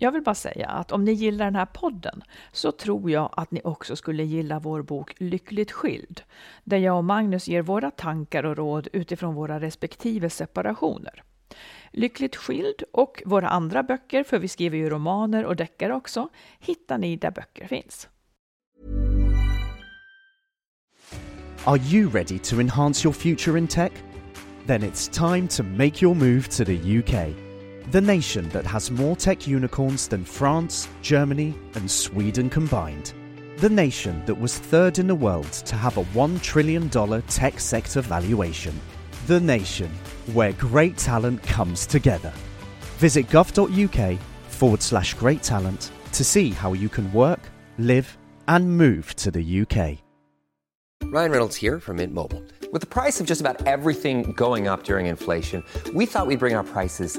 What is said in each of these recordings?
Jag vill bara säga att om ni gillar den här podden så tror jag att ni också skulle gilla vår bok Lyckligt skild, där jag och Magnus ger våra tankar och råd utifrån våra respektive separationer. Lyckligt skild och våra andra böcker, för vi skriver ju romaner och deckare också, hittar ni där böcker finns. Are you ready to enhance your future in tech? Then it's time to make your move to the UK. The nation that has more tech unicorns than France, Germany, and Sweden combined. The nation that was third in the world to have a $1 trillion tech sector valuation. The nation where great talent comes together. Visit gov.uk forward slash great talent to see how you can work, live, and move to the UK. Ryan Reynolds here from Mint Mobile. With the price of just about everything going up during inflation, we thought we'd bring our prices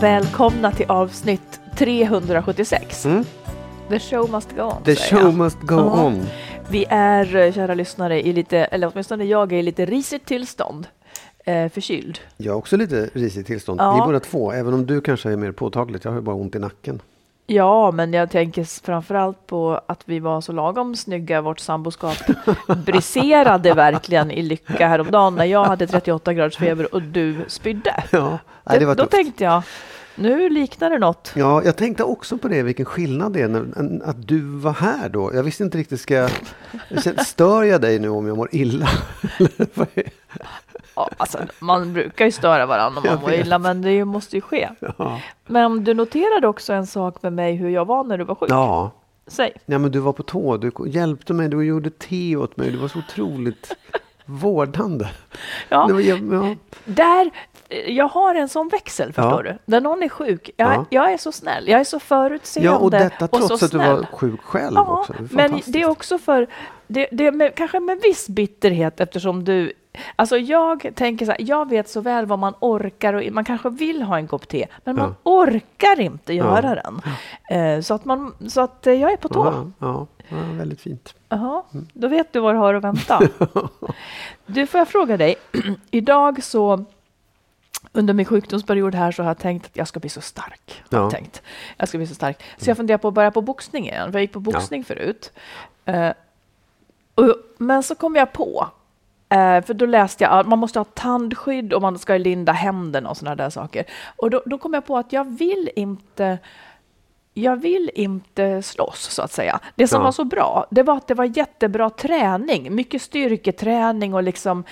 Välkomna till avsnitt 376. Mm. The show must go on. The show jag. must go Ja. on. Vi är, eh, kära lyssnare, i lite, eller åtminstone jag är i lite risigt tillstånd. Eh, förkyld. Jag har också lite risigt tillstånd. Ja. Vi båda två, även om du kanske är mer påtagligt. Jag har ju bara ont i nacken. Ja, men jag tänker framförallt på att vi var så lagom snygga. Vårt samboskap briserade verkligen i lycka häromdagen när jag hade 38 graders feber och du spydde. Ja, nej, det var Då tufft. tänkte jag, nu liknar det något. Ja, jag tänkte också på det, vilken skillnad det är när, att du var här då. Jag visste inte riktigt, ska jag, stör jag dig nu om jag mår illa? Ja, alltså, man brukar ju störa varandra om man Jag mår vet. illa, men det måste ju ske. ja. Men du noterade också en sak med mig hur jag var när du var sjuk. ja, Säg. ja, men du var på tå. Du hjälpte mig, du gjorde te åt mig. Du var så otroligt vårdande. Ja. Var, ja. Där, jag har en sån växel, förstår Ja. du. När någon är sjuk, jag, Ja. jag är så snäll, jag är så förutseende ja, och detta och så trots att du var sjuk själv Ja, också. Det men det är också för, det, det är med, kanske med viss bitterhet eftersom du, alltså jag tänker så här, jag vet så väl vad man orkar och man kanske vill ha en kopp te, men man orkar inte göra den. Eh, så att, man, så att eh, jag är på tå. Ja, ja, ja, väldigt fint. Jaha, då vet du vad du har att vänta. Du, får jag fråga dig? Idag så, under min sjukdomsperiod här så har jag tänkt att jag ska bli så stark. Har jag Ja. tänkt. Jag ska bli så stark. Så jag funderar på att börja på boxning igen, för jag gick på boxning förut. Eh, och, men så kom jag på, eh, för då läste jag att man måste ha tandskydd och man ska linda händerna och sådana där saker. Och då, då kom jag på att jag vill inte jag vill inte slåss så att säga. Det som Ja. var så bra, det var att det var jättebra träning, mycket styrketräning och liksom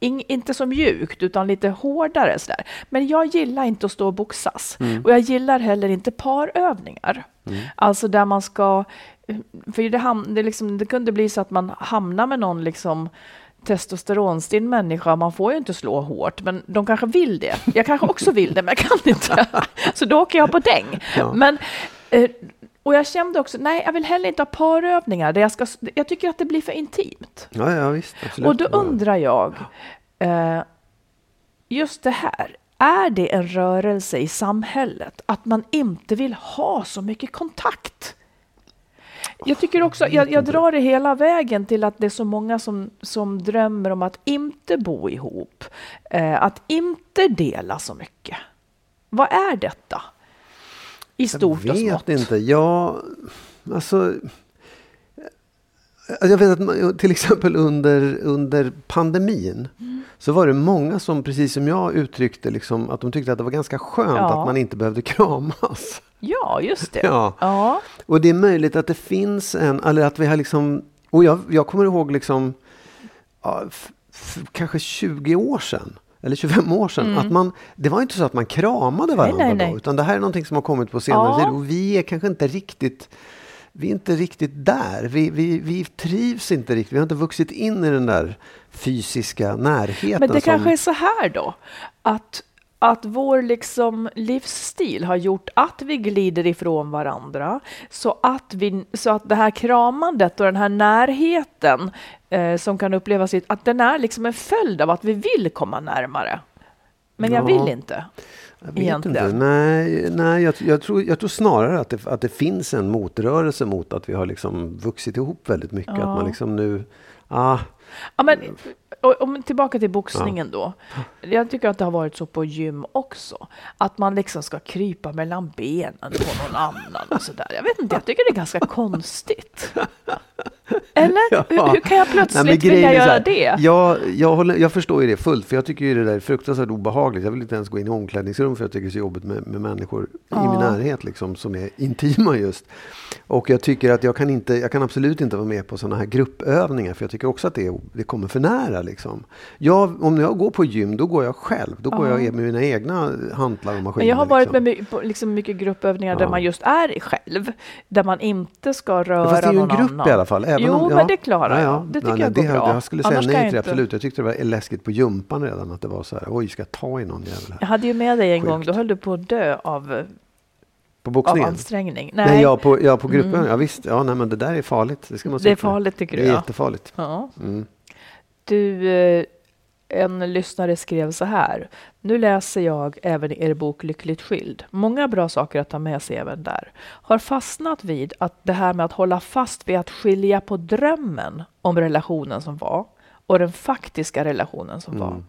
eh, ing, inte så mjukt utan lite hårdare sådär. Men jag gillar inte att stå och boxas och jag gillar heller inte parövningar. Alltså där man ska, för det, ham, det, liksom, det kunde bli så att man hamnar med någon liksom testosteronstinn människa, man får ju inte slå hårt, men de kanske vill det. Jag kanske också vill det, men jag kan inte. Så då åker jag på däng. Ja. Men, eh, och jag kände också, nej, jag vill heller inte ha parövningar. Där jag, ska, jag tycker att det blir för intimt. Ja, ja visst. Absolut. Och då undrar jag, eh, just det här, är det en rörelse i samhället att man inte vill ha så mycket kontakt? Jag tycker också, jag, jag drar det hela vägen till att det är så många som, som drömmer om att inte bo ihop. Eh, att inte dela så mycket. Vad är detta? I stort jag och vet smått. inte. Jag, alltså, jag vet att man- till exempel under, under pandemin Mm. så var det många som precis som jag uttryckte liksom, att de tyckte att det var ganska skönt Ja. att man inte behövde kramas. Ja, just det. Ja. Ja. Och det är möjligt att det finns en, eller att vi har liksom, och jag, jag kommer ihåg liksom, ja, kanske 20 år sedan. Eller 25 år sedan. Att man, det var inte så att man kramade varandra Mm. nej, nej. då. Utan det här är någonting som har kommit på senare Ja. tid. Och vi är kanske inte riktigt vi är inte riktigt där. Vi, vi, vi trivs inte riktigt. Vi har inte vuxit in i den där fysiska närheten. Men det som, kanske är så här då, att, att vår liksom livsstil har gjort att vi glider ifrån varandra, så att, vi, så att det här kramandet och den här närheten eh, som kan upplevas, att den är liksom en följd av att vi vill komma närmare. Men jag Ja. vill inte. Jag vet egentligen. inte. Nej, nej jag, jag, tror, jag tror snarare att det, att det finns en motrörelse mot att vi har liksom vuxit ihop väldigt mycket. Att man liksom nu... Ah, Ja, men, och, om, tillbaka till boxningen då. Jag tycker att det har varit så på gym också. Att man liksom ska krypa mellan benen på någon annan och sådär. Jag vet inte, jag tycker det är ganska konstigt. Eller? Hur, hur kan jag plötsligt Nej, vilja göra här, det? Jag, jag, håller, jag förstår ju det fullt, för jag tycker ju det där är fruktansvärt obehagligt. Jag vill inte ens gå in i omklädningsrum för jag tycker det är så jobbigt med, med människor i min närhet liksom, som är intima just. Och jag tycker att jag kan, inte, jag kan absolut inte vara med på sådana här gruppövningar, för jag tycker också att det, är, det kommer för nära. Liksom. Jag, om jag går på gym, då går jag själv. Då går jag med mina egna hantlar och maskiner. Men jag har varit liksom. med på liksom mycket gruppövningar där man just är själv. Där man inte ska röra Fast det är ju en någon grupp annan. i alla fall. Även jo, om, ja, men det klarar ja, jag. ja. Det tycker Nej, jag går det, bra. Jag skulle säga Annars nej jag till det, absolut. Jag tyckte det var läskigt på jumpan redan. Att det var så här, oj, ska jag ta i någon jävel här? Jag hade ju med dig en gång, Sjukt. då höll du på att dö av, På av boxningen? ansträngning. Nej, Nej, ja, på, ja, på gruppen. Ja, visst. Ja, nej, men det där är farligt. Det, ska man det är farligt tycker Det du? är Ja. jättefarligt. Ja. Mm. Du, eh, en lyssnare skrev så här. Nu läser jag även er bok Lyckligt skild. Många bra saker att ta med sig även där. Har fastnat vid att det här med att hålla fast vid att skilja på drömmen om relationen som var och den faktiska relationen som Mm. var.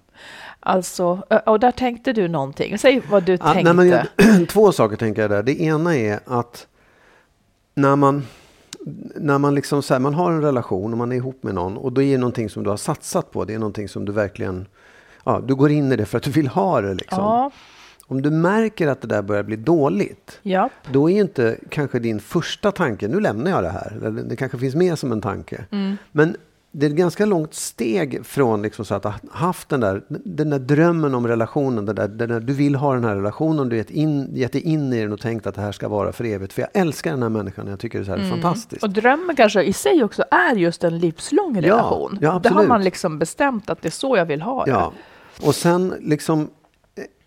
Alltså, och där tänkte du någonting. Säg vad du Ja, tänkte. nej, jag, två saker tänker jag där. Det ena är att när man, när man, liksom så här, man har en relation och man är ihop med någon och då är det någonting som du har satsat på. Det är någonting som du verkligen ja, du går in i det för att du vill ha det. Liksom. Ja, Om du märker att det där börjar bli dåligt ja. då är inte kanske din första tanke, nu lämnar jag det här. Det kanske finns med som en tanke. Mm. Men det är ett ganska långt steg från liksom så att ha haft den där, den där drömmen om relationen. Den där, den där, du vill ha den här relationen, du har gett, in, gett dig in i den och tänkt att det här ska vara för evigt. För jag älskar den här människan, jag tycker det är så här fantastiskt. Mm. Och drömmen kanske i sig också är just en livslång Ja, relation. ja, det har absolut. man liksom bestämt att det är så jag vill ha det. Ja, och sen liksom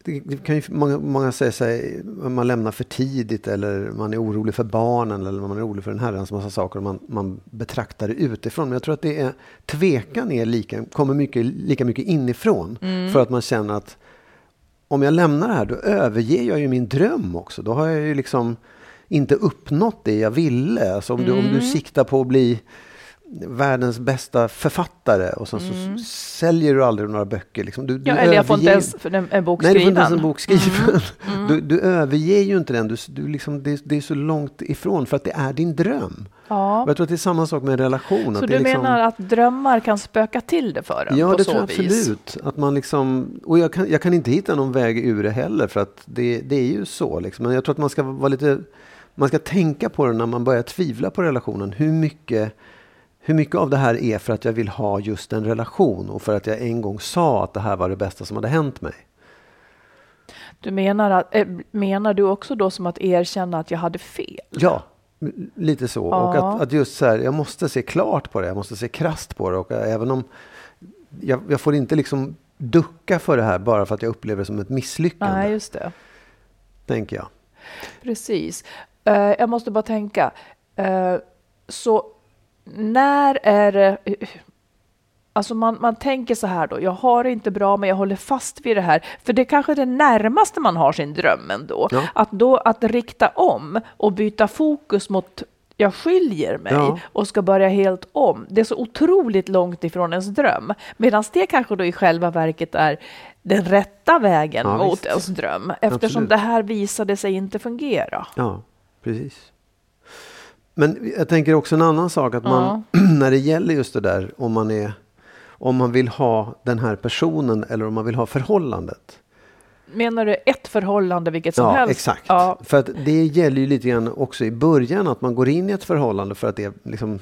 det det kan ju många, många säga sig, man lämnar för tidigt eller man är orolig för barnen eller man är orolig för en herrans massa saker och man, man betraktar det utifrån. Men jag tror att det är, tvekan är lika, kommer mycket, lika mycket inifrån. För att man känner att om jag lämnar det här då överger jag ju min dröm också. Då har jag ju liksom inte uppnått det jag ville. Alltså om, du, om du siktar på att bli världens bästa författare och sen så säljer du aldrig några böcker. Liksom. Du, du Ja, eller jag får inte ens en, bok Nej, du får inte ens skriven. en bok skriven. Du, du överger ju inte den. Du, du liksom, det, det är så långt ifrån för att det är din dröm. Ja. Och jag tror att det är samma sak med en relation. Så du liksom, menar att drömmar kan spöka till det för en Ja, på det så tror jag vis? absolut. Att man liksom, och jag kan, jag kan inte hitta någon väg ur det heller för att det, det är ju så. Liksom. Men jag tror att man ska vara lite, man ska tänka på det när man börjar tvivla på relationen. Hur mycket, hur mycket av det här är för att jag vill ha just en relation och för att jag en gång sa att det här var det bästa som hade hänt mig. Du menar, att, äh, menar du också då som att erkänna att jag hade fel? Ja, lite så. Och Ja. att, att just så här, jag måste se klart på det, jag måste se krasst på det. Och även om jag, jag får inte liksom ducka för det här bara för att jag upplever det som ett misslyckande, Nej, just det. tänker jag. Precis. Eh, jag måste bara tänka. Eh, så när är det... Alltså man, man tänker så här då, jag har det inte bra men jag håller fast vid det här. För det är kanske det närmaste man har sin dröm ändå. Ja. Att då att rikta om och byta fokus mot jag skiljer mig Ja. och ska börja helt om. Det är så otroligt långt ifrån ens dröm. Medan det kanske då i själva verket är den rätta vägen Ja, mot visst. ens dröm. Eftersom Absolut. det här visade sig inte fungera. Ja, precis. Men jag tänker också en annan sak, att man, när det gäller just det där, om man, är, om man vill ha den här personen eller om man vill ha förhållandet. Menar du ett förhållande vilket som ja, helst? exakt. Ja, För att det gäller ju lite grann också i början att man går in i ett förhållande för att det är liksom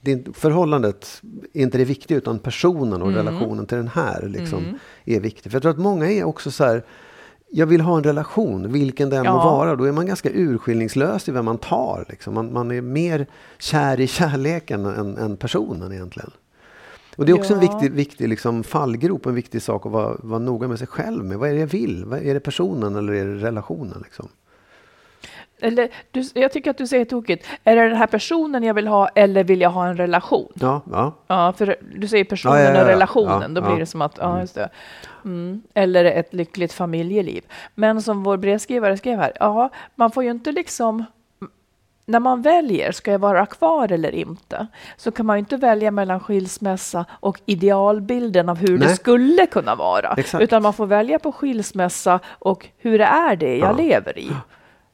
det förhållandet är inte det viktiga utan personen och Mm. relationen till den här liksom är viktig. För jag tror att många är också så här jag vill ha en relation, vilken den må Ja. vara. Då är man ganska urskillningslös i vem man tar. Liksom. Man, man är mer kär i kärleken än, än personen egentligen. Och det är också en Ja. viktig, viktig liksom fallgrop, en viktig sak att vara, vara noga med sig själv med. Vad är det jag vill? Är det personen eller är det relationen? Liksom? Eller, du, jag tycker att du säger tokigt. Är det den här personen jag vill ha eller vill jag ha en relation? Ja, ja. Ja, för du säger personen Ja, ja, och relationen, då blir det som att, ja just det. Mm. Eller ett lyckligt familjeliv. Men som vår brevskrivare skrev här, ja, man får ju inte liksom när man väljer, ska jag vara kvar eller inte, så kan man ju inte välja mellan skilsmässa och idealbilden av hur det Nej. skulle kunna vara. Exakt. Utan man får välja på skilsmässa och hur det är det jag Ja. lever i.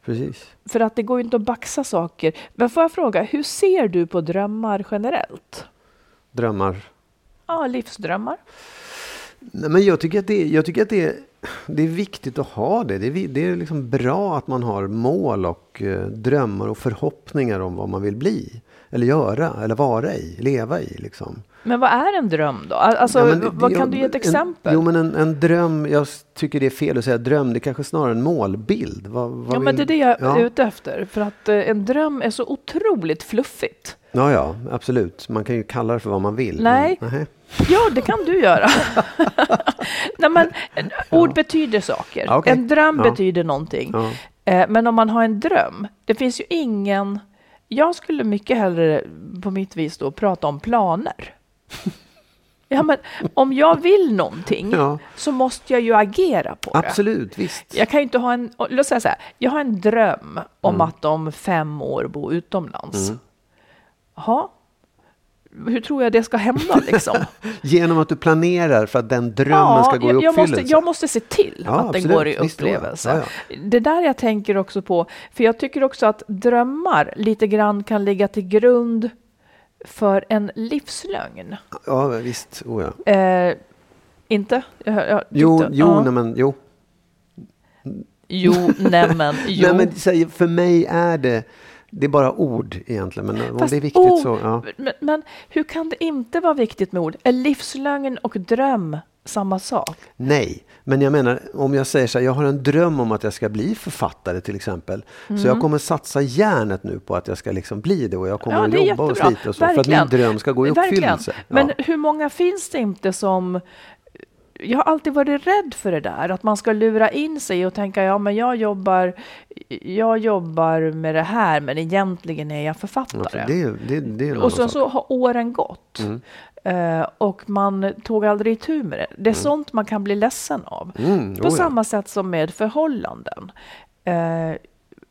Precis. För att det går ju inte att baxa saker. Men får jag fråga, hur ser du på drömmar generellt? Drömmar. Ja, livsdrömmar. Nej, men jag tycker att, det, jag tycker att det, det är viktigt att ha det. Det är, det är liksom bra att man har mål och eh, drömmar och förhoppningar om vad man vill bli. Eller göra, eller vara i, leva i. Liksom. Men vad är en dröm då? Alltså, Ja, det- vad kan du ge ett en- exempel? Jo, men en, en dröm, jag tycker det är fel att säga dröm, det är kanske snarare en målbild. Vad, vad ja, men det är vill- det jag är ja. ute efter. För att eh, en dröm är så otroligt fluffigt. Ja, ja, absolut. Man kan ju kalla det för vad man vill. Nej. Men, nej. Ja, det kan du göra. Nej, men, en- ord betyder saker. Ja, okej. En dröm Ja. betyder någonting. Ja. Eh, Men om man har en dröm, det finns ju ingen... Jag skulle mycket hellre på mitt vis då prata om planer. Ja, men om jag vill någonting Ja. så måste jag ju agera på det. Absolut, visst. Jag kan ju inte ha en, låt säga så här, jag har en dröm om Mm. att om fem år bo utomlands. Jaha, hur tror jag det ska hända liksom? Genom att du planerar för att den drömmen ska gå i jag, jag, uppfyllelse. måste, jag måste se till Ja, att den absolut. går i ja. upplevelse. Ja, Det där jag tänker också på, för jag tycker också att drömmar lite grann kan ligga till grund för en livslögn. Ja, visst. Oh, ja. Eh, inte? Jag, jag Jo, jo, ja. nej, men jo. Jo, nämen, jo. Nej, men för mig är det, det är bara ord egentligen. Men om Fast det är viktigt ord- så, ja. men, men hur kan det inte vara viktigt med ord? Är livslögn och dröm samma sak? Nej, men jag menar om jag säger så här, jag har en dröm om att jag ska bli författare till exempel. Så Mm. jag kommer satsa järnet nu på att jag ska liksom bli det och jag kommer Ja, att jobba och jättebra. slita och så för att min Verkligen. dröm ska gå i Verkligen. uppfyllelse. Men ja. hur många finns det inte som jag har alltid varit rädd för det där, att man ska lura in sig och tänka ja men jag jobbar, jag jobbar med det här men egentligen är jag Ja, författare. för det, det, det en och sen. Mm. så har åren gått. Eh, och man tog aldrig itu med det. Det är sånt man kan bli ledsen av. Mm, På oh ja. samma sätt som med förhållanden. Eh,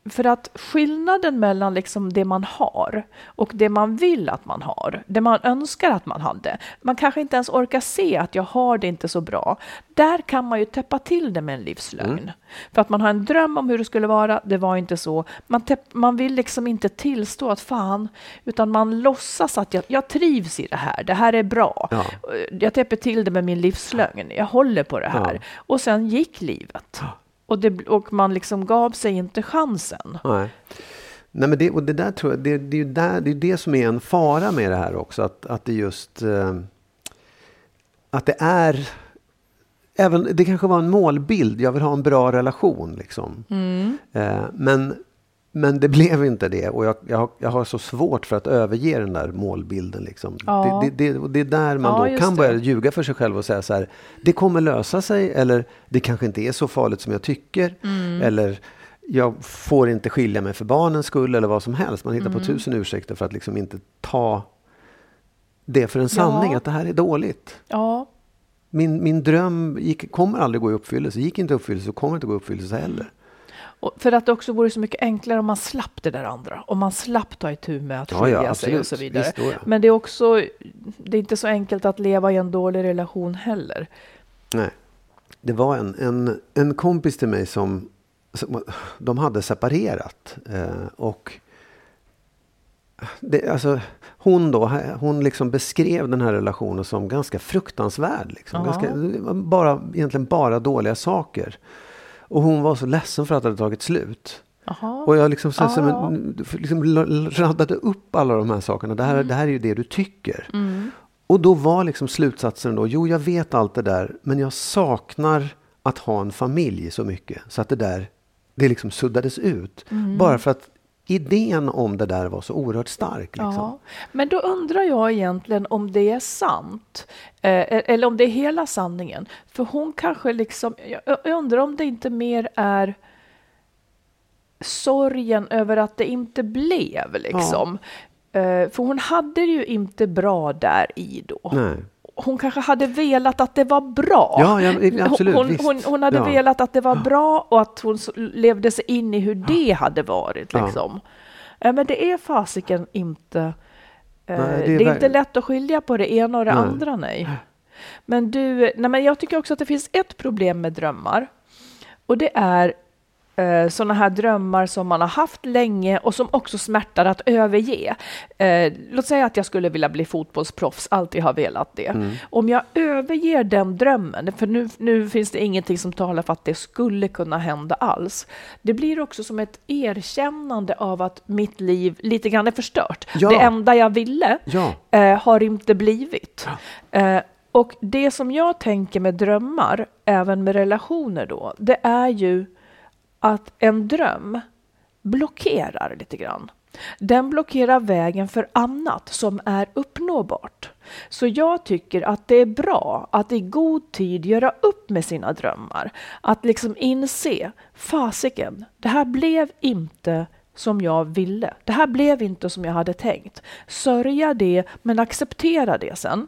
för att skillnaden mellan liksom det man har och det man vill att man har, det man önskar att man hade, man kanske inte ens orkar se att jag har det inte så bra. Där kan man ju täppa till det med en livslögn. Mm. För att man har en dröm om hur det skulle vara, det var inte så. Man, man vill liksom inte tillstå att fan, utan man låtsas att jag, jag trivs i det här, det här är bra. Ja. Jag täpper till det med min livslögn, jag håller på det här. Ja. Och sen gick livet. Och, det, och man liksom gav sig inte chansen. Nej. Nej, men det, och det där tror jag, det, det är ju där, det, är det som är en fara med det här också. Att, att det just... Eh, att det är... Även, det kanske var en målbild, jag vill ha en bra relation. Liksom. Mm. Eh, men, men det blev inte det och jag, jag, har, jag har så svårt för att överge den där målbilden. Liksom. Ja. Det, det, det, det är där man Ja, då kan börja ljuga för sig själv och säga så här, det kommer lösa sig eller det kanske inte är så farligt som jag tycker. Mm. Eller jag får inte skilja mig för barnens skull eller vad som helst. Man hittar Mm. på tusen ursäkter för att liksom inte ta det för en sanning, Ja. att det här är dåligt. Min, min dröm gick, kommer aldrig gå i uppfyllelse, gick inte i uppfyllelse och kommer inte gå i uppfyllelse heller. Och för att det också vore så mycket enklare om man slapp det där andra. Om man slapp ta itu med att Ja, skilja ja, sig och så vidare. Visst, ja. Men det är också, det är inte så enkelt att leva i en dålig relation heller. Nej. Det var en, en, en kompis till mig som, som de hade separerat. Eh, och det, alltså, hon då, hon liksom beskrev den här relationen som ganska fruktansvärd. Liksom. Ja. Ganska, bara, egentligen bara dåliga saker. Och hon var så ledsen för att det hade tagit slut. Jaha. Och jag liksom, så, så, men, liksom radade upp alla de här sakerna. Det här, Mm. det här är ju det du tycker. Och då var liksom slutsatsen då, jo jag vet allt det där, men jag saknar att ha en familj så mycket. Så att det där, det liksom suddades ut. Mm. Bara för att idén om det där var så oerhört stark. Liksom. Ja, men då undrar jag egentligen om det är sant. Eh, eller om det är hela sanningen. För hon kanske liksom, jag, undrar om det inte mer är sorgen över att det inte blev liksom. Eh, för hon hade det ju inte bra där i då. Nej. Hon kanske hade velat att det var bra. Ja, ja, absolut, hon, hon, hon hade Ja. velat att det var bra och att hon levde sig in i hur det hade varit. Liksom. Men det är fasiken inte... eh, Nej, det det är, är ver- inte lätt att skilja på det ena och det Nej. andra, nej. Men du, nej men jag tycker också att det finns ett problem med drömmar. Och det är eh, sådana här drömmar som man har haft länge och som också smärtar att överge. Eh, låt säga att jag skulle vilja bli fotbollsproffs, alltid har velat det. Om jag överger den drömmen, för nu, nu finns det ingenting som talar för att det skulle kunna hända alls. Det blir också som ett erkännande av att mitt liv lite grann är förstört. Ja. Det enda jag ville Ja. eh, har inte blivit. Eh, och det som jag tänker med drömmar, även med relationer då, det är ju att en dröm blockerar lite grann. Den blockerar vägen för annat som är uppnåbart. Så jag tycker att det är bra att i god tid göra upp med sina drömmar. Att liksom inse, fasiken, det här blev inte som jag ville. Det här blev inte som jag hade tänkt. Sörja det, men acceptera det sen.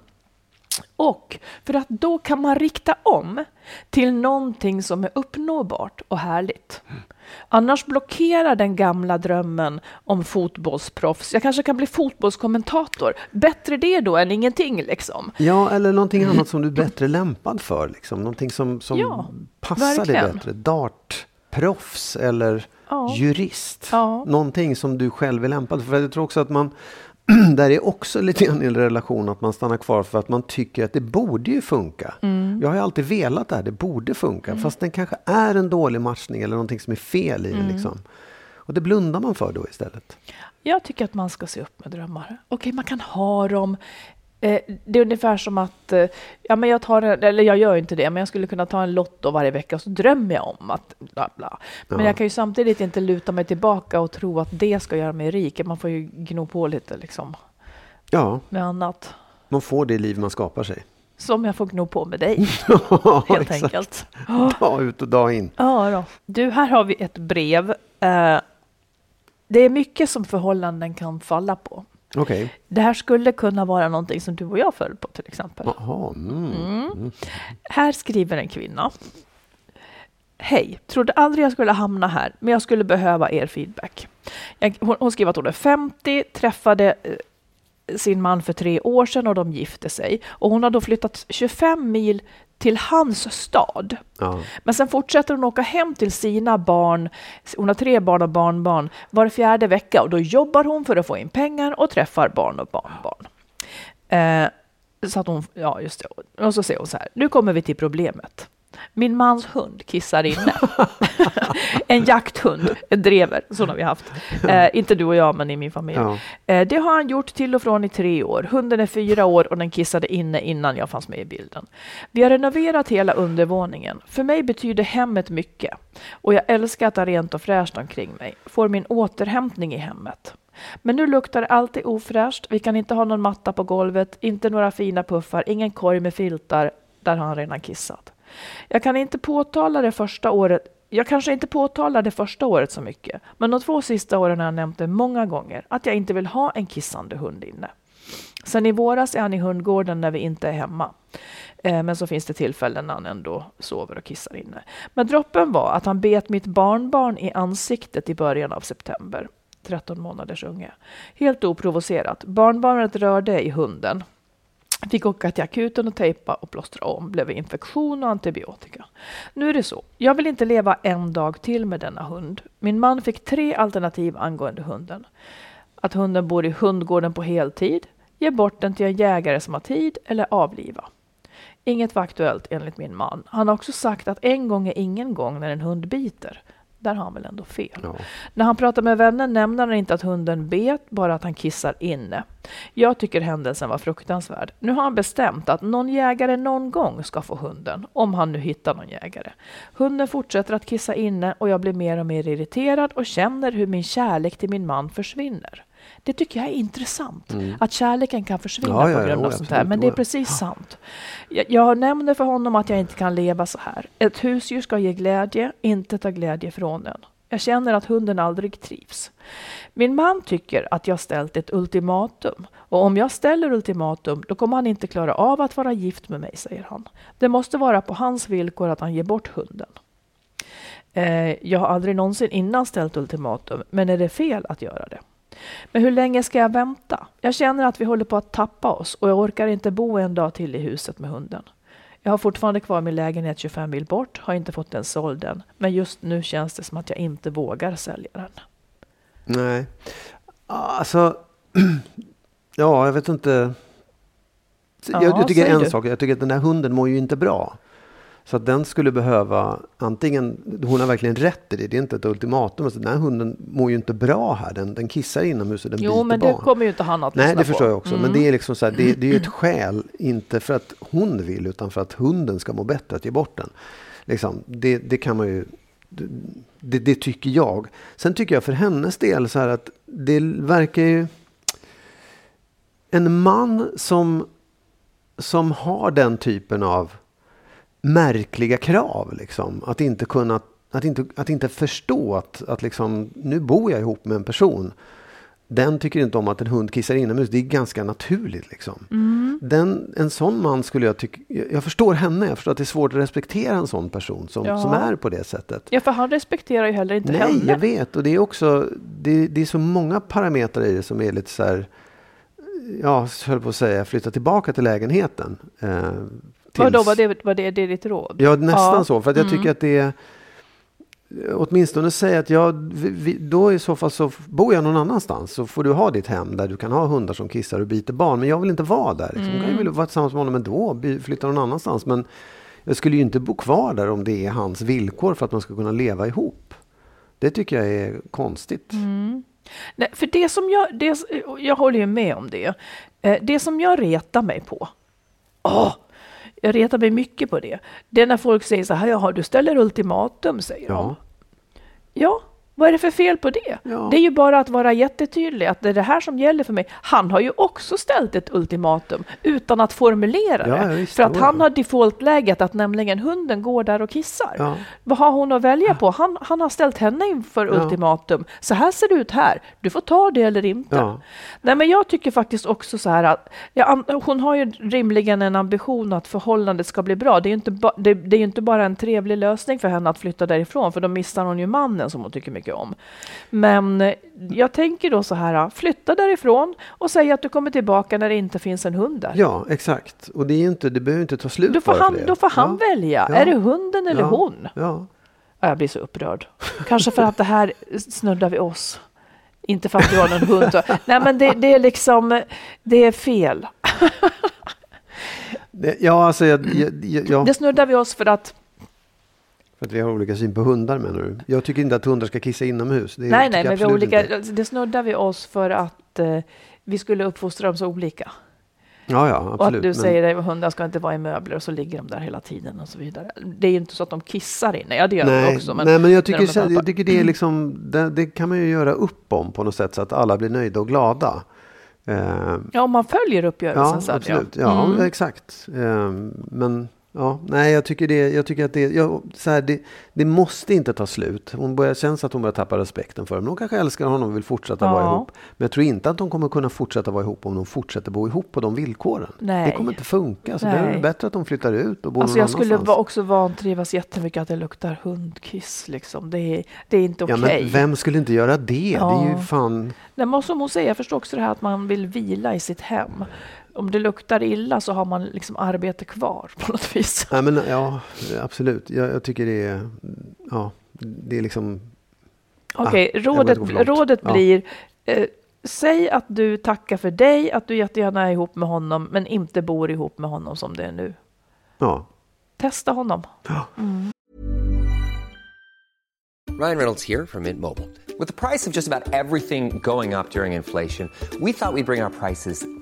Och för att då kan man rikta om till någonting som är uppnåbart och härligt. Annars blockerar den gamla drömmen om fotbollsproffs. Jag kanske kan bli fotbollskommentator. Bättre det då än ingenting liksom. Ja, eller någonting annat som du är bättre lämpad för. Liksom. Någonting som, som Ja, passar dig verkligen. bättre. Dartproffs eller Ja. jurist. Ja. Någonting som du själv är lämpad för. Jag tror också att man, där är också lite grann en relation att man stannar kvar för att man tycker att det borde ju funka. Mm. Jag har ju alltid velat det här, det borde funka. Fast den kanske är en dålig matchning eller någonting som är fel i Mm. det. Liksom. Och det blundar man för då istället. Jag tycker att man ska se upp med drömmar. Okej, man kan ha dem. Eh, det är ungefär som att, eh, ja men jag tar, en- eller jag gör inte det, men jag skulle kunna ta en lotto varje vecka och så drömmer jag om att bla bla. Men Ja. jag kan ju samtidigt inte luta mig tillbaka och tro att det ska göra mig rik. Man får ju gno på lite liksom Ja, med annat. man får det liv man skapar sig. Som jag får gno på med dig, Ja, helt exakt. enkelt. Dag ut och dag in. Ja då. Du, här har vi ett brev. Eh, det är mycket som förhållanden kan falla på. Okej. Det här skulle kunna vara någonting som du och jag föll på till exempel. Jaha. Mm. Här skriver en kvinna. Hej, trodde aldrig jag skulle hamna här, men jag skulle behöva er feedback. Jag, hon, hon skriver att hon är 50, träffade eh, sin man för tre år sedan och de gifte sig. Och hon har då flyttat 25 mil till hans stad. Ja. Men sen fortsätter hon åka hem till sina barn, hon har tre barn och barnbarn, var fjärde vecka och då jobbar hon för att få in pengar och träffar barn och barnbarn. Eh, så att hon, ja just det, och så säger hon så här, nu kommer vi till problemet. Min mans hund kissar inne. en jakthund, en drever, sån har vi haft. Eh, inte du och jag, men i min familj. Ja. Eh, det har han gjort till och från i tre år. Hunden är fyra år och den kissade inne innan jag fanns med i bilden. Vi har renoverat hela undervåningen. För mig betyder hemmet mycket. Och jag älskar att ha rent och fräscht omkring mig. Får min återhämtning i hemmet. Men nu luktar det alltid ofräscht. Vi kan inte ha någon matta på golvet, inte några fina puffar, ingen korg med filtar. Där har han redan kissat. Jag kan inte påtala det första året jag kanske inte påtalar det första året så mycket, men de två sista åren har jag nämnt det många gånger, att jag inte vill ha en kissande hund inne. Sen i våras är han i hundgården när vi inte är hemma. Eh, men så finns det tillfällen när han ändå sover och kissar inne. Men droppen var att han bet mitt barnbarn i ansiktet i början av september. 13 månaders unge. Helt oprovocerat. Barnbarnet rörde i hunden. Fick åka till akuten och tejpa och plåstra om. Blev infektion och antibiotika. Nu är det så. Jag vill inte leva en dag till med denna hund. Min man fick tre alternativ angående hunden. Att hunden bor i hundgården på heltid, ge bort den till en jägare som har tid eller avliva. Inget var aktuellt enligt min man. Han har också sagt att en gång är ingen gång när en hund biter. Där har han väl ändå fel. Ja. När han pratar med vänner nämner han inte att hunden bet, bara att han kissar inne. Jag tycker händelsen var fruktansvärd. Nu har han bestämt att någon jägare någon gång ska få hunden, om han nu hittar någon jägare. Hunden fortsätter att kissa inne och jag blir mer och mer irriterad och känner hur min kärlek till min man försvinner. Det tycker jag är intressant, att kärleken kan försvinna Mm. Ja, ja, på grund av sånt här. Men det är precis sant. Jag, jag nämner för honom att jag inte kan leva så här. Ett husdjur ska ge glädje, inte ta glädje från en. Jag känner att hunden aldrig trivs. Min man tycker att jag ställt ett ultimatum. Och om jag ställer ultimatum, då kommer han inte klara av att vara gift med mig, säger han. Det måste vara på hans villkor att han ger bort hunden. Eh, jag har aldrig någonsin innan ställt ultimatum, men är det fel att göra det? Men hur länge ska jag vänta? Jag känner att vi håller på att tappa oss och jag orkar inte bo en dag till i huset med hunden. Jag har fortfarande kvar min lägenhet 25 mil bort, har inte fått den såld än. Men just nu känns det som att jag inte vågar sälja den. Nej. Alltså, ja, jag vet inte. Ja, jag, jag tycker en du. sak, jag tycker att den här hunden mår ju inte bra. Så att den skulle behöva, antingen, hon har verkligen rätt i det, det är inte ett ultimatum. Alltså, den här hunden mår ju inte bra här, den, den kissar inomhus och den Jo, biter men det barn. kommer ju inte han att Nej, det på. förstår jag också. Men Mm. det är liksom så här, det, det är ju ett skäl, inte för att hon vill, utan för att hunden ska må bättre, att ge bort den. Liksom, det, det kan man ju, det, det tycker jag. Sen tycker jag för hennes del så här att det verkar ju, en man som, som har den typen av märkliga krav, liksom, att inte kunna att inte, att inte förstå att, att liksom, nu bor jag ihop med en person den tycker inte om att en hund kissar inomhus. Det är ganska naturligt. Liksom. Mm. Den, en sån man skulle jag tycka... Jag förstår henne. Jag förstår att det är svårt att respektera en sån person som, Ja. som är på det sättet. Ja, för han respekterar ju heller inte Nej, henne. jag vet. Och det är också... Det, det är så många parametrar i det som är lite så här... Ja, höll på att säga flytta tillbaka till lägenheten. Eh, tills- Vadå, var det, var det, det är ditt råd? Ja, nästan Ja. så. För att jag Mm. tycker att det är... Åtminstone säga att jag, vi, då i så fall så bor jag någon annanstans. Så får du ha ditt hem där du kan ha hundar som kissar och biter barn. Men jag vill inte vara där. Liksom. Jag kan ju vilja vara tillsammans med honom ändå. Flytta någon annanstans. Men jag skulle ju inte bo kvar där om det är hans villkor för att man ska kunna leva ihop. Det tycker jag är konstigt. Nej, för det som jag, det, jag håller ju med om det. Eh, Det som jag retar mig på, åh, jag retar mig mycket på det. Det är när folk säger så här, jaha, du ställer ultimatum, säger Ja. de. Ja, vad är det för fel på det? Ja. Det är ju bara att vara jättetydlig, att det är det här som gäller för mig. Han har ju också ställt ett ultimatum utan att formulera Ja, det. visst, för att jo, han har defaultläget att nämligen hunden går där och kissar. Ja. Vad har hon att välja på? Han, han har ställt henne inför ultimatum. Så här ser det ut här. Du får ta det eller inte. Nej, men jag tycker faktiskt också så här att ja, hon har ju rimligen en ambition att förhållandet ska bli bra. Det är ju inte, ba, det, det är inte bara en trevlig lösning för henne att flytta därifrån, för då missar hon ju mannen som hon tycker mycket om. Men eh, jag tänker då så här, flytta därifrån och säg att du kommer tillbaka när det inte finns en hund där. Ja, exakt. Och det, är inte, det behöver inte ta slut Då får han, det. då får han ja. välja. Ja. Är det hunden eller ja. hon? Ja. Ja, Jag blir så upprörd. Kanske för att det här snuddar vid oss. Inte för att vi har någon hund. Nej, men det, det är liksom, det är fel. Ja, alltså jag, jag, jag, ja. Det snuddar vid oss för att, För att vi har olika syn på hundar menar du? Jag tycker inte att hundar ska kissa inomhus. Det nej, nej, men vi olika, inte. det snuddar vid oss för att eh, vi skulle uppfostra dem så olika. Ja, ja, Och absolut. att du men- säger att hundar ska inte vara i möbler och så ligger de där hela tiden och så vidare. Det är ju inte så att de kissar inne. Ja, det gör de Nej, också. Men, nej, men jag tycker, de så, jag tycker det är liksom, det, det kan man ju göra upp om på något sätt så att alla blir nöjda och glada. Eh, Ja, om man följer uppgörelsen ja, sen. absolut. Ja, Mm. exakt. Eh, men Ja, nej, jag tycker, det, jag tycker att det, jag, så här, det, det måste inte ta slut. Hon börjar känns att hon börjar tappa respekten för honom. Hon kanske älskar honom och vill fortsätta Ja. vara ihop. Men jag tror inte att de kommer kunna fortsätta vara ihop om de fortsätter bo ihop på de villkoren. Nej. Det kommer inte funka. Så det är bättre att de flyttar ut och bor Alltså någon jag skulle annanstans. också vantrivas jättemycket att det luktar hundkiss. Liksom. Det, är, det är inte Ja, okej. men vem skulle inte göra det? Det är ju Ja. fan... Nej, men som hon säger, jag förstår också det här att man vill vila i sitt hem. Om det luktar illa så har man liksom arbete kvar på något vis. Nej, men, ja, absolut. Jag, jag tycker det är... Ja, det är liksom... Okej, jag börjar rådet, rådet Ja. blir eh, Säg att du tackar för dig, att du jättegärna är ihop med honom, men inte bor ihop med honom som det är nu. Ja. Testa honom. Ryan Reynolds here from Mint Mobile. With the price of just about everything going up during inflation, we thought we'd bring our prices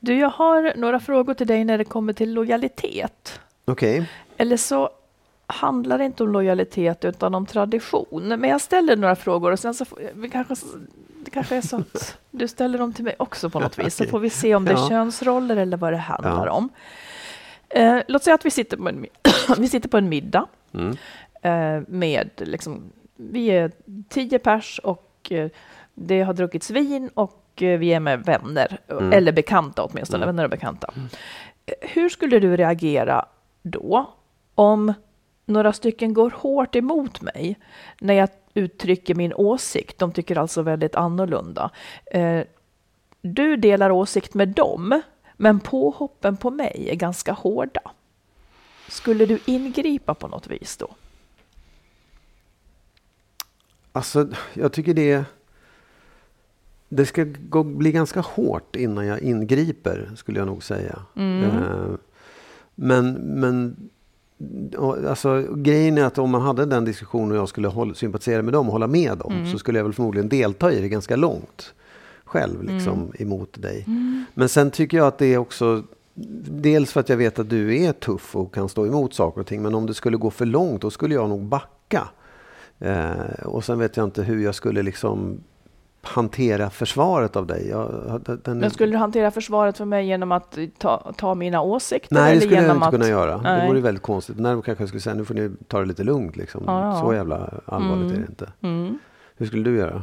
Du, jag har några frågor till dig när det kommer till lojalitet. Okej. Eller så handlar det inte om lojalitet utan om tradition. Men jag ställer några frågor och sen så får, vi kanske, det kanske är så att du ställer dem till mig också på något vis. Så får vi se om det är Ja. könsroller eller vad det handlar Ja. om. Eh, låt säga att vi sitter på en, vi sitter på en middag Mm. eh, med, liksom, vi är tio pers och eh, det har druckits vin och vi är med vänner, Mm. eller bekanta åtminstone, vänner och bekanta. Eh, Hur skulle du reagera då om några stycken går hårt emot mig när jag uttrycker min åsikt? De tycker alltså väldigt annorlunda. Eh, du delar åsikt med dem, men påhoppen på mig är ganska hårda. Skulle du ingripa på något vis då? Alltså, jag tycker det... Det ska gå, bli ganska hårt innan jag ingriper, skulle jag nog säga. Eh, men, men och, alltså, grejen är att om man hade den diskussionen och jag skulle hålla, sympatisera med dem och hålla med dem så skulle jag väl förmodligen delta i det ganska långt själv liksom, emot dig. Men sen tycker jag att det är också Dels för att jag vet att du är tuff och kan stå emot saker och ting. Men om det skulle gå för långt då skulle jag nog backa. Eh, och sen vet jag inte hur jag skulle liksom hantera försvaret av dig. Jag, den, Men skulle du hantera försvaret för mig genom att ta, ta mina åsikter? Nej, det skulle jag inte att, kunna göra. Det Nej. vore väldigt konstigt. När kanske jag skulle säga nu får ni ta det lite lugnt. Liksom. Ja, ja. Så jävla allvarligt är det inte. Mm. Hur skulle du göra?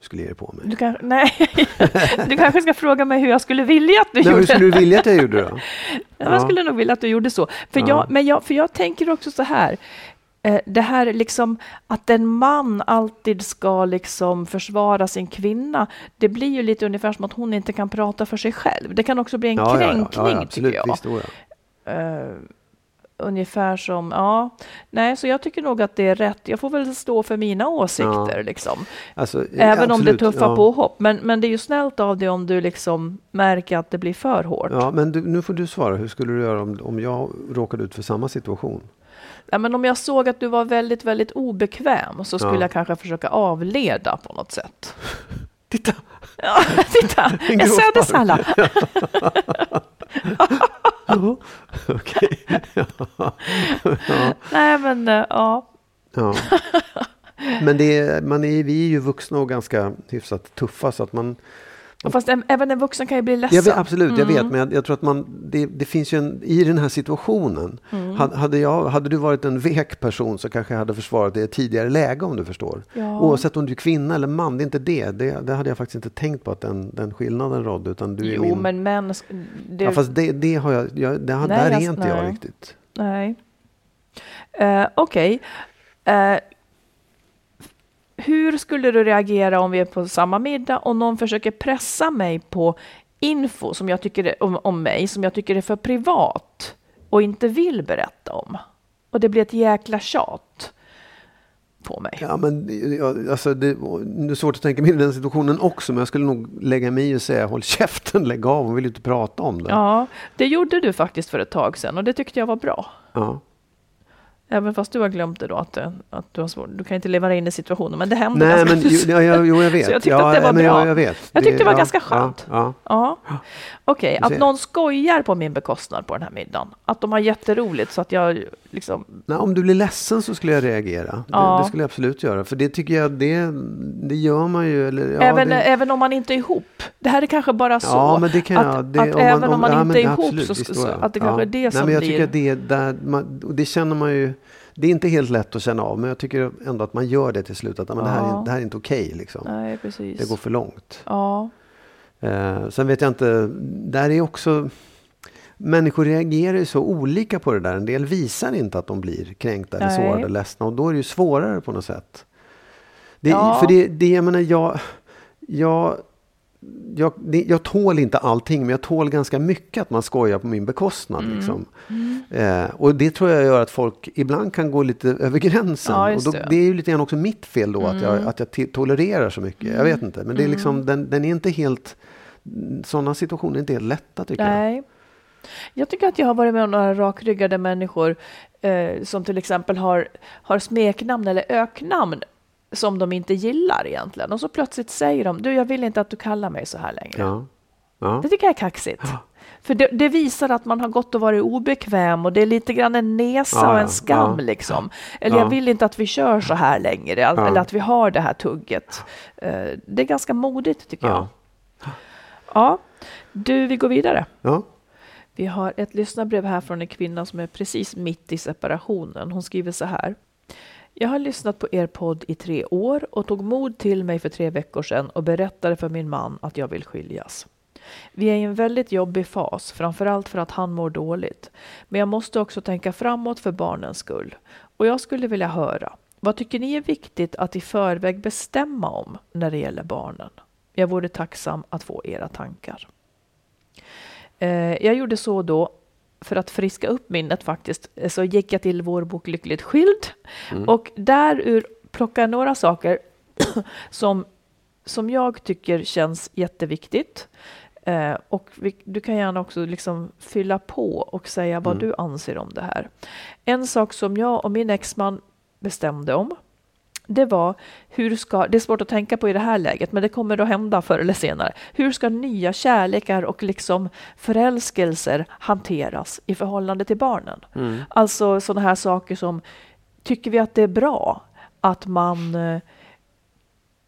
Du skulle ge dig på mig. Du, kan, nej. du kanske ska fråga mig hur jag skulle vilja att du Nej, hur gjorde. skulle du vilja att jag gjorde då? Ja. Jag skulle nog vilja att du gjorde så. För, Ja. jag, men jag, för jag tänker också så här. Eh, det här liksom att en man alltid ska liksom försvara sin kvinna. Det blir ju lite ungefär som att hon inte kan prata för sig själv. Det kan också bli en Ja, kränkning ja, ja, absolut. tycker jag. Visst, ja. Eh, ungefär som, ja, nej, så jag tycker nog att det är rätt. Jag får väl stå för mina åsikter liksom. Alltså, Även om det är absolut, tuffa ja. påhopp. Men, men det är ju snällt av dig om du liksom märker att det blir för hårt. Ja, men du, nu får du svara. Hur skulle du göra om, om jag råkade ut för samma situation? Ja, men om jag såg att du var väldigt, väldigt obekväm så skulle Ja. jag kanske försöka avleda på något sätt. Titta! Ja, titta, En södersallad. Ja, Okej. Ja. Ja. Nej, men eh, ja. Ja. Men det är, man är, vi är ju vuxna och ganska hyfsat tuffa så att man... Och Fast en, även en vuxen kan ju bli ledsen. Jag vet, absolut, jag Mm. vet, men jag, jag tror att man, det, det finns ju en, i den här situationen, Mm. hade, jag, hade du varit en vek person så kanske jag hade försvarat det i ett tidigare läge om du förstår. Ja. Oavsett om du är kvinna eller man, det är inte det. det. Det hade jag faktiskt inte tänkt på att den, den skillnaden rådde. Utan du är Jo, min, men män... Det, ja, fast det, det har jag, jag, det, har- Nej, där är jag- inte jag nej. riktigt. Nej. Eh, Okej. Eh, hur skulle du reagera om vi är på samma middag och någon försöker pressa mig på info som jag tycker är, om, om mig som jag tycker är för privat och inte vill berätta om? Och det blir ett jäkla tjat på mig. Ja, men, alltså, det, det är svårt att tänka mig i den situationen också, men jag skulle nog lägga mig i och säga håll käften, lägg av, hon vill ju inte prata om det. Ja, det gjorde du faktiskt för ett tag sedan och det tyckte jag var bra. Ja. Även fast du har glömt det då, att, det- att du har svårt. Du kan inte leva dig in i situationen, men det hände Nej, ganska men jo, ja, ja, jo, jag vet. Så jag tyckte ja, att det var bra. Jag, jag vet. Jag tyckte det var ja, ganska skönt. Ja, ja. Ja. Okej, Du att någon skojar på min bekostnad på den här middagen. Att de har jätteroligt så att jag liksom... Nej, om du blir ledsen så skulle jag reagera. Ja. Det, det skulle jag absolut göra. För det tycker jag, det, det gör man ju. Eller, ja, även, det, även om man inte är ihop. Det här är kanske bara så. Ja, men det kan att, jag. Det, att även om man ja, inte är ihop absolut, så, så ja. att det kanske är det Nej, som men jag blir... tycker att det är där, man, det känner man ju. Det är inte helt lätt att känna av, men jag tycker ändå att man gör det till slut. Att men det, här är, det här är inte okej. liksom. Nej, precis. Det går för långt. Ja. Eh, sen vet jag inte, där är också... Människor reagerar ju så olika på det där. En del visar inte att de blir kränkta eller sårade ledsna och då är det ju svårare på något sätt. Det, Ja. För det, det, jag menar, jag, jag, jag, det, jag tål inte allting, men jag tål ganska mycket att man skojar på min bekostnad. Mm. Liksom. Eh, och det tror jag gör att folk ibland kan gå lite över gränsen. Ja, och då, det. Mm. det är ju lite grann också mitt fel då, att jag, att jag tolererar så mycket. Jag vet inte, men det är liksom, den, den är inte helt... Sådana situationer är inte helt lätta tycker. Nej. Jag tycker att jag har varit med om några rakryggade människor eh, som till exempel har, har smeknamn eller öknamn som de inte gillar egentligen. Och så plötsligt säger de, du jag vill inte att du kallar mig så här längre. Ja. Ja. Det tycker jag är kaxigt. För det, det visar att man har gått och varit obekväm och det är lite grann en nesa Ja, och ja, en skam ja. liksom. Eller Ja. jag vill inte att vi kör så här längre, Ja. eller att vi har det här tugget. Eh, Det är ganska modigt tycker Ja. jag. Ja, du, vi går vidare. Vi har ett lyssnarbrev här från en kvinna som är precis mitt i separationen. Hon skriver så här. Jag har lyssnat på er podd i tre år och tog mod till mig för tre veckor sedan och berättade för min man att jag vill skiljas. Vi är i en väldigt jobbig fas, framförallt för att han mår dåligt. Men jag måste också tänka framåt för barnens skull. Och jag skulle vilja höra, vad tycker ni är viktigt att i förväg bestämma om när det gäller barnen? Jag vore tacksam att få era tankar. Eh, jag gjorde så då för att friska upp minnet faktiskt, eh, så gick jag till vår bok Lyckligt skild och därur plockade jag några saker som, som jag tycker känns jätteviktigt. Eh, och vi, du kan gärna också liksom fylla på och säga vad du anser om det här. En sak som jag och min exman bestämde om, det var hur ska, det är svårt att tänka på i det här läget, men det kommer att hända förr eller senare. Hur ska nya kärlekar och liksom förälskelser hanteras i förhållande till barnen? Alltså sådana här saker som, tycker vi att det är bra att man, eh,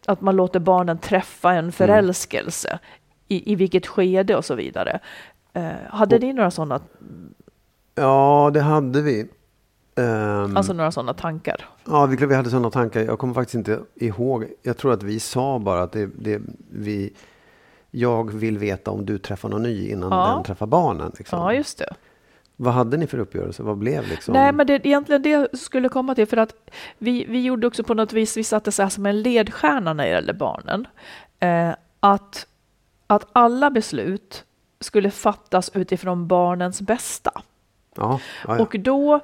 att man låter barnen träffa en förälskelse? I, I vilket skede och så vidare. Eh, hade ni några sådana, ja, det hade vi. Ehm, alltså några sådana tankar? Ja, vi, vi hade sådana tankar. Jag kommer faktiskt inte ihåg. Jag tror att vi sa bara att det, det, vi, jag vill veta om du träffar någon ny innan Ja. den träffar barnen. Liksom. Ja, just det. Vad hade ni för uppgörelse? Vad blev liksom? Nej, men det egentligen det skulle komma till. För att vi, vi gjorde också på något vis, vi satte så här som en ledstjärna när det gällde barnen. Eh, att, att alla beslut skulle fattas utifrån barnens bästa. Ja, ja, ja. Och, då,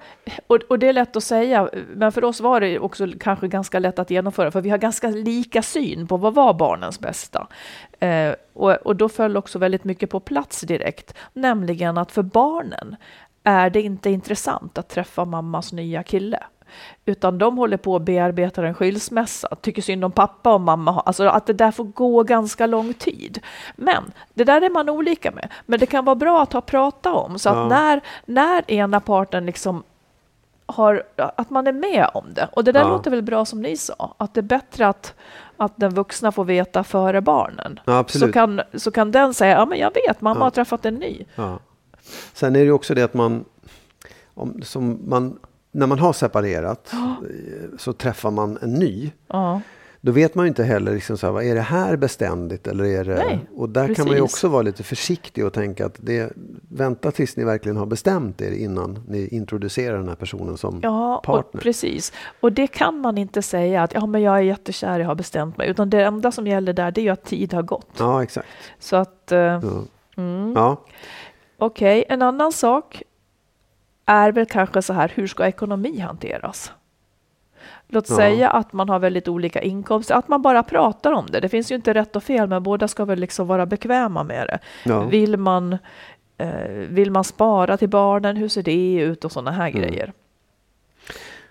och, och det är lätt att säga, men för oss var det också kanske ganska lätt att genomföra, för vi har ganska lika syn på vad var barnens bästa. Eh, och, och då föll också väldigt mycket på plats direkt, nämligen att för barnen är det inte intressant att träffa mammas nya kille. Utan de håller på att bearbeta en skilsmässa, tycker synd om pappa och mamma. Alltså att det där får gå ganska lång tid. Men det där är man olika med. Men det kan vara bra att ha pratat om så att Ja. när, när ena parten liksom har, att man är med om det. Och det där Ja. låter väl bra som ni sa, att det är bättre att, att den vuxna får veta före barnen. Ja. Så, kan, så kan den säga, ja men jag vet, mamma Ja. har träffat en ny. Sen är det ju också det att man, om, som man när man har separerat eh, så träffar man en ny. Ja. Då vet man ju inte heller, liksom så här, vad är det här beständigt? Eller är det, Nej, och där kan man ju precis. också vara lite försiktig och tänka att det, vänta tills ni verkligen har bestämt er innan ni introducerar den här personen som Ja, och partner. precis. Och det kan man inte säga att ja, men jag är jättekär, jag har bestämt mig. Utan det enda som gäller där, det är ju att tid har gått. Ja, exakt. Så att, eh, Ja. mm. Ja. okej, en annan sak är väl kanske så här, hur ska ekonomi hanteras? Låt Ja. säga att man har väldigt olika inkomster, att man bara pratar om det. Det finns ju inte rätt och fel, men båda ska väl liksom vara bekväma med det. Ja. Vill, man, eh, vill man spara till barnen? Hur ser det ut? Och sådana här Mm. grejer.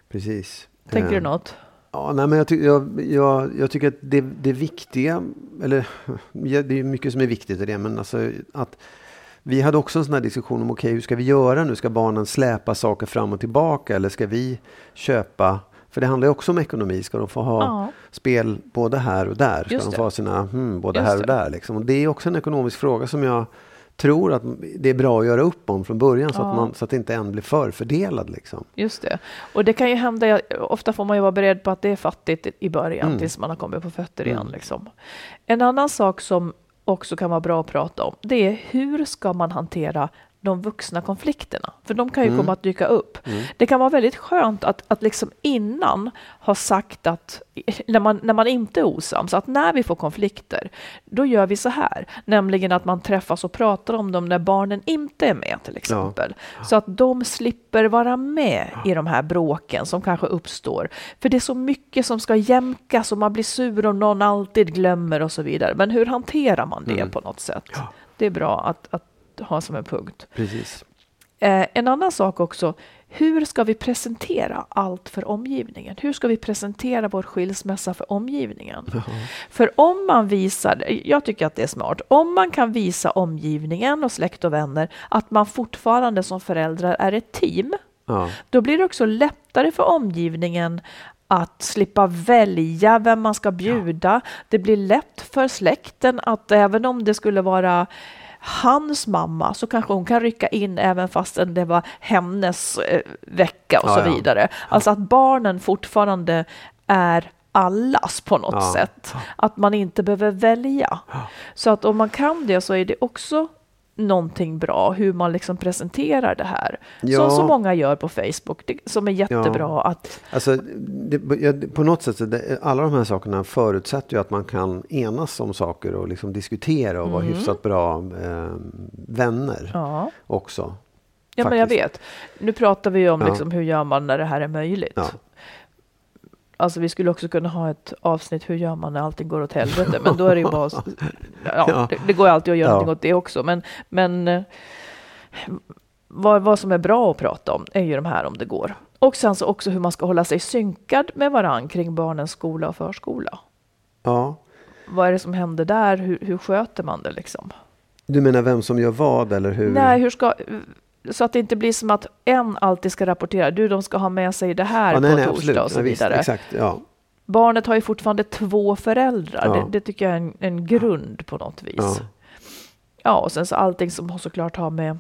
Precis. Tänker Eh, du något? Ja, nej, men jag, ty jag, jag, jag tycker att det, det viktiga, eller det är mycket som är viktigt i det, men alltså att vi hade också en sån här diskussion om okej, hur ska vi göra nu? Ska barnen släpa saker fram och tillbaka eller ska vi köpa? För det handlar ju också om ekonomi. Ska de få ha Ja. spel både här och där? Ska de få ha sina hmm, både Just här och det. där? Liksom? Och det är också en ekonomisk fråga som jag tror att det är bra att göra upp om från början så, Ja. att, man, så att inte en blir förfördelad. Liksom. Just det. Och det kan ju hända, ofta får man ju vara beredd på att det är fattigt i början Mm. tills man har kommit på fötter igen. Liksom. En annan sak som också kan vara bra att prata om, det är hur ska man hantera de vuxna konflikterna? För de kan ju Mm. komma att dyka upp. Det kan vara väldigt skönt att, att liksom innan ha sagt att, när man, när man inte är osams, att när vi får konflikter, då gör vi så här. Nämligen att man träffas och pratar om dem när barnen inte är med till exempel. Så att de slipper vara med i de här bråken som kanske uppstår. För det är så mycket som ska jämkas och man blir sur om någon alltid glömmer och så vidare. Men hur hanterar man det på något sätt? Det är bra att, att ha som en punkt. Precis. Eh, en annan sak också, hur ska vi presentera allt för omgivningen? Hur ska vi presentera vår skilsmässa för omgivningen? För om man visar, jag tycker att det är smart, om man kan visa omgivningen och släkt och vänner att man fortfarande som föräldrar är ett team, Ja. då blir det också lättare för omgivningen att slippa välja vem man ska bjuda. Det blir lätt för släkten att även om det skulle vara hans mamma så kanske hon kan rycka in även fastän det var hennes eh, vecka och Ja, så ja. vidare. Alltså att barnen fortfarande är allas på något Ja. sätt. Att man inte behöver välja. Så att om man kan det så är det också någonting bra hur man liksom presenterar det här. Ja. Som så många gör på Facebook, det, som är jättebra att Alltså, det, ja, på något sätt, det, alla de här sakerna förutsätter ju att man kan enas om saker och liksom diskutera och vara hyfsat bra eh, vänner Mm. ja, också. ja men jag faktiskt. vet. Nu pratar vi om Ja. liksom, hur gör man när det här är möjligt. Alltså vi skulle också kunna ha ett avsnitt hur gör man när allting går åt helvete, men då är det ju bara ja. Det, det går alltid att göra Ja. någonting åt det också, men, men eh, vad, vad som är bra att prata om är ju de här om det går. Och sen så också hur man ska hålla sig synkad med varann kring barnens skola och förskola. Ja. Vad är det som händer där? Hur, hur sköter man det liksom? Du menar vem som gör vad eller hur? Nej, hur ska, så att det inte blir som att en alltid ska rapportera. Du, de ska ha med sig det här ja, på nej, nej, torsdag absolut. och så Ja, visst, vidare. exakt, ja. Barnet har ju fortfarande två föräldrar. Ja. Det, det tycker jag är en, en grund på något vis. Ja. Ja. och sen så allting som såklart har med,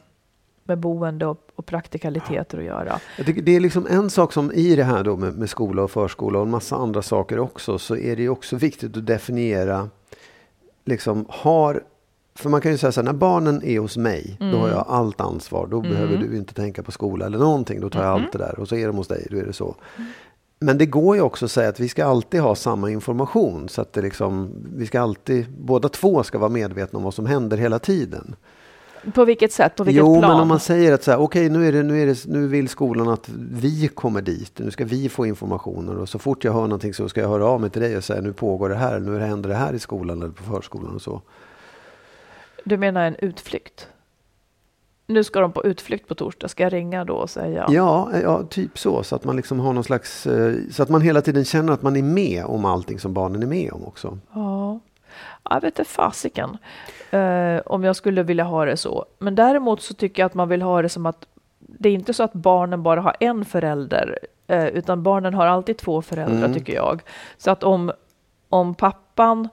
med boende och, och praktikaliteter att göra. Jag tycker det är liksom en sak som i det här då med, med skola och förskola och en massa andra saker också så är det ju också viktigt att definiera liksom har för man kan ju säga så här, när barnen är hos mig, då har jag allt ansvar. Då behöver du inte tänka på skola eller någonting. Då tar jag allt det där. Och så är de hos dig, då är det så. Men det går ju också att säga att vi ska alltid ha samma information. Så att det liksom, vi ska alltid, båda två ska vara medvetna om vad som händer hela tiden. På vilket sätt? På vilket Jo, plan? men om man säger att så här, okej, nu, är det, nu, är det, nu vill skolan att vi kommer dit. Nu ska vi få informationer och så fort jag hör någonting så ska jag höra av mig till dig och säga nu pågår det här, nu händer det här i skolan eller på förskolan och så. Du menar en utflykt? nu ska de på utflykt på torsdag, ska jag ringa då och säga? Ja, ja typ så. Så att man liksom har någon slags... eh, Så att man hela tiden känner att man är med om allting som barnen är med om också. Ja, jag vet inte fasiken eh, om jag skulle vilja ha det så. Men däremot så tycker jag att man vill ha det som att det är inte så att barnen bara har en förälder, eh, utan barnen har alltid två föräldrar Mm. tycker jag. Så att om, om pappan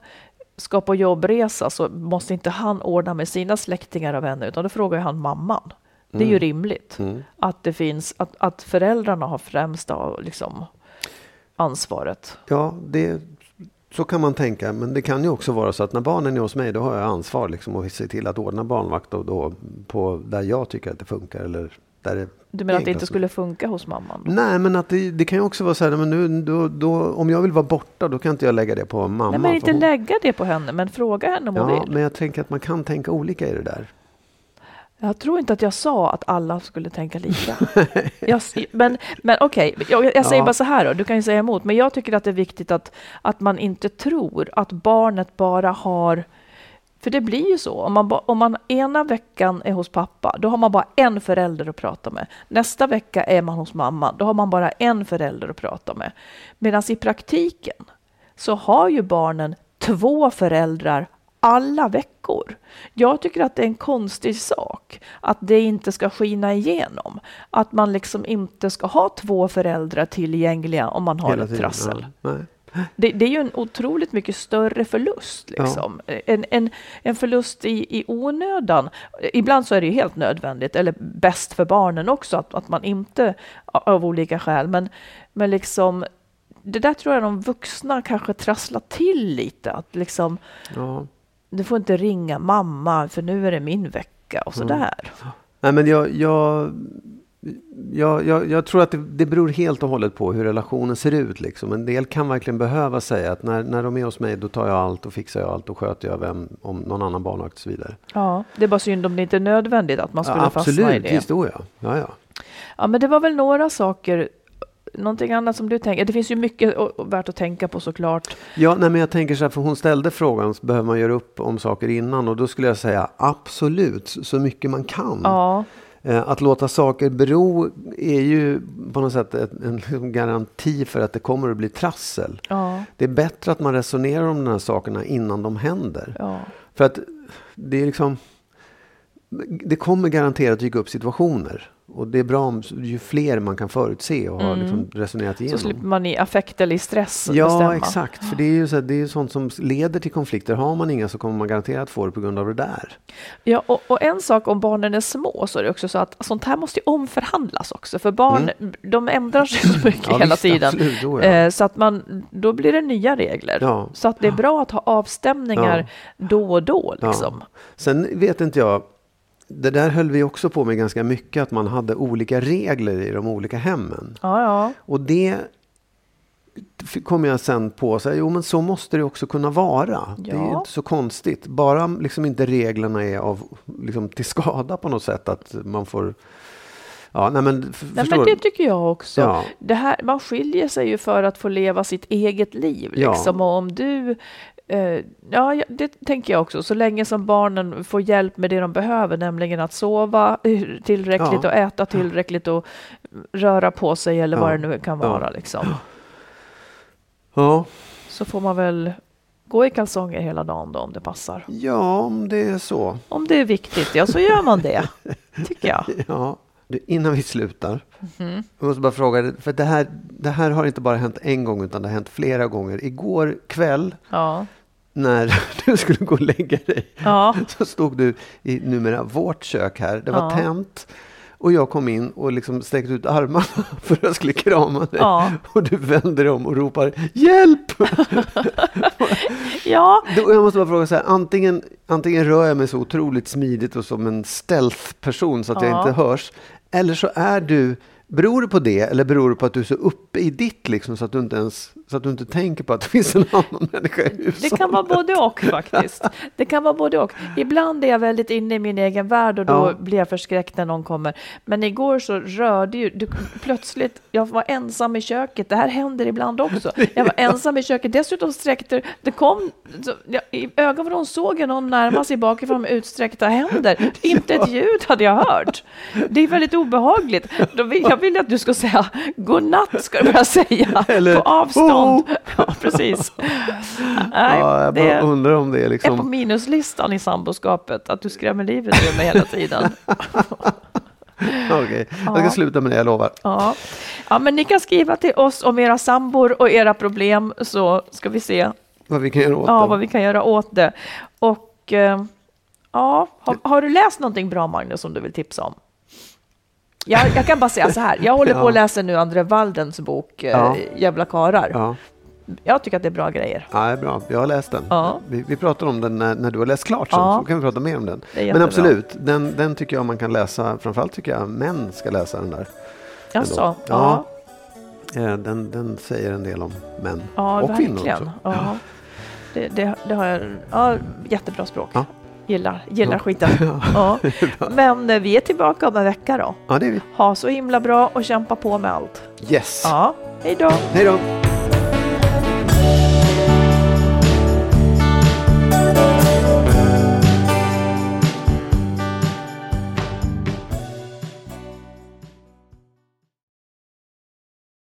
ska på jobbresa så måste inte han ordna med sina släktingar och vänner, utan då frågar han mamman. Det är ju rimligt Mm. att det finns, att, att föräldrarna har främsta liksom, ansvaret. Ja, det, så kan man tänka. Men det kan ju också vara så att när barnen är hos mig, då har jag ansvar liksom att se till att ordna barnvakt och då på där jag tycker att det funkar. Eller det Du menar att det inte skulle funka hos mamman? då? Nej, men att det, det kan ju också vara så här, men nu, då, då, om jag vill vara borta, då kan inte jag lägga det på mamma. Nej, men inte hon- lägga det på henne, men fråga henne om hon Ja, vill. men jag tänker att man kan tänka olika i det där. Jag tror inte att jag sa att alla skulle tänka lika. jag, men men okej, jag, jag säger Ja. bara så här då, du kan ju säga emot, men jag tycker att det är viktigt att, att man inte tror att barnet bara har för det blir ju så, om man, ba- om man ena veckan är hos pappa, då har man bara en förälder att prata med. Nästa vecka är man hos mamma, då har man bara en förälder att prata med. Medan i praktiken så har ju barnen två föräldrar alla veckor. Jag tycker att det är en konstig sak att det inte ska skina igenom. Att man liksom inte ska ha två föräldrar tillgängliga om man har Hela ett tiden. trassel. Ja. Det, det är ju en otroligt mycket större förlust. Liksom. En, en, en förlust i, i onödan. Ibland så är det ju helt nödvändigt, eller bäst för barnen också, att, att man inte av olika skäl, men, men liksom det där tror jag de vuxna kanske trasslar till lite. Att liksom, Ja. du får inte ringa mamma för nu är det min vecka och sådär. Nej, men jag, jag, jag, jag, jag tror att det, det beror helt och hållet på hur relationen ser ut. Liksom. En del kan verkligen behöva säga att när, när de är hos mig då tar jag allt och fixar jag allt och sköter jag vem, om någon annan barnvakt och så vidare. Ja, det är bara synd om det inte är nödvändigt att man skulle Ja, fastna i absolut, det. visst då ja. ja, ja. Ja, men det var väl några saker. Någonting annat som du tänker? Det finns ju mycket värt att tänka på såklart. Ja, nej, men jag tänker så här, för hon ställde frågan, så behöver man göra upp om saker innan? Och då skulle jag säga absolut, så mycket man kan. Ja, Att låta saker bero är ju på något sätt en liksom garanti för att det kommer att bli trassel. ja, Det är bättre att man resonerar om de här sakerna innan de händer. ja. För att det är liksom... Det kommer garanterat dyka upp situationer. Och det är bra om ju fler man kan förutse och har liksom resonerat Så igenom. slipper man i affekt eller i stress Ja, bestämma. exakt. För det är ju så här, det är sånt som leder till konflikter. Har man inga så kommer man garanterat få det på grund av det där. Ja, och, och en sak om barnen är små så är det också så att sånt här måste ju omförhandlas också. För barn, de ändrar sig så mycket Mm. Ja, hela visst, tiden. absolut, då, ja. Eh, Så att man, då blir det nya regler. Ja. Så att det är bra att ha avstämningar då och då. Liksom. Sen vet inte jag, det där höll vi också på med ganska mycket, att man hade olika regler i de olika hemmen. Ja, ja. Och det kom jag sen på, så här, jo men så måste det också kunna vara. Det är Ja. inte så konstigt. Bara liksom inte reglerna är av, liksom, till skada på något sätt. Att man får... Ja, nej men, Nej, men det tycker jag också. Ja. Det här, man skiljer sig ju för att få leva sitt eget liv. Ja. Liksom. Och om du, ja, ja, det tänker jag också. Så länge som barnen får hjälp med det de behöver, nämligen att sova eh, tillräckligt Ja. och äta tillräckligt och röra på sig eller Ja. vad det nu kan Ja. vara. Liksom. Ja. Så får man väl gå i kalsonger hela dagen då om det passar. ja, om det är så. Om det är viktigt, ja så gör man det. Tycker jag. Ja. Du, innan vi slutar. Mhm. Jag måste bara fråga, dig, för det här, det här har inte bara hänt en gång utan det har hänt flera gånger. Igår kväll Ja. när du skulle gå och lägga dig Ja. så stod du i numera vårt kök här. Det var Ja. tänt. Och jag kom in och liksom sträckte ut armarna för att jag skulle krama dig. Ja. Och du vände dig om och ropar Hjälp! ja. Då, jag måste bara fråga så här, antingen, antingen rör jag mig så otroligt smidigt och som en stealth-person så att jag Ja. inte hörs. Eller så är du, beror det på det eller beror det på att du är så uppe i ditt liksom så att du inte ens så att du inte tänker på att det finns en annan människa i hushållet. Det kan vara både och faktiskt. Det kan vara både och. Ibland är jag väldigt inne i min egen värld och då Ja. blir jag förskräckt när någon kommer. Men igår så rörde ju du, plötsligt, jag var ensam i köket. Det här händer ibland också. Jag var ensam i köket. Dessutom sträckte det kom, så, jag, i ögonvrån såg jag någon närma sig bakifrån med utsträckta händer. Inte ett ljud hade jag hört. Det är väldigt obehagligt. Jag vill att du ska säga godnatt, ska du bara säga, Eller, på avstånd. "Oh." Ja, precis. Nej, ja, jag bara undrar om det är är på liksom... minuslistan i samboskapet, att du skrämmer livet ur mig hela tiden. Okej, jag ska sluta med det, jag lovar. Ja. ja, men ni kan skriva till oss om era sambor och era problem så ska vi se Vad vi kan göra åt ja, vad vi kan göra åt det. Och eh, ja, har, har du läst någonting bra Magnus som du vill tipsa om? Jag, jag kan bara säga så här, jag håller på Ja. att läsa nu André Waldens bok eh, Ja. Jävla karar. Ja. Jag tycker att det är bra grejer. Ja, det är bra. Jag har läst den. Ja. Vi, vi pratar om den när, när du har läst klart sen, Ja. så kan vi prata mer om den. Men absolut, den, den tycker jag man kan läsa. Framförallt tycker jag män ska läsa den där. Jaså? Ändå. Ja, Eh, Den, den säger en del om män ja och kvinnor verkligen. också. Ja. Det, det, det har jag. Ja, jättebra språk. Ja. Gillar, gillar Ja. skiten. Ja. Men eh, vi är tillbaka om en vecka då. Ja, det är vi. Ha så himla bra och kämpa på med allt. Yes! Ja, hej då! Hej då!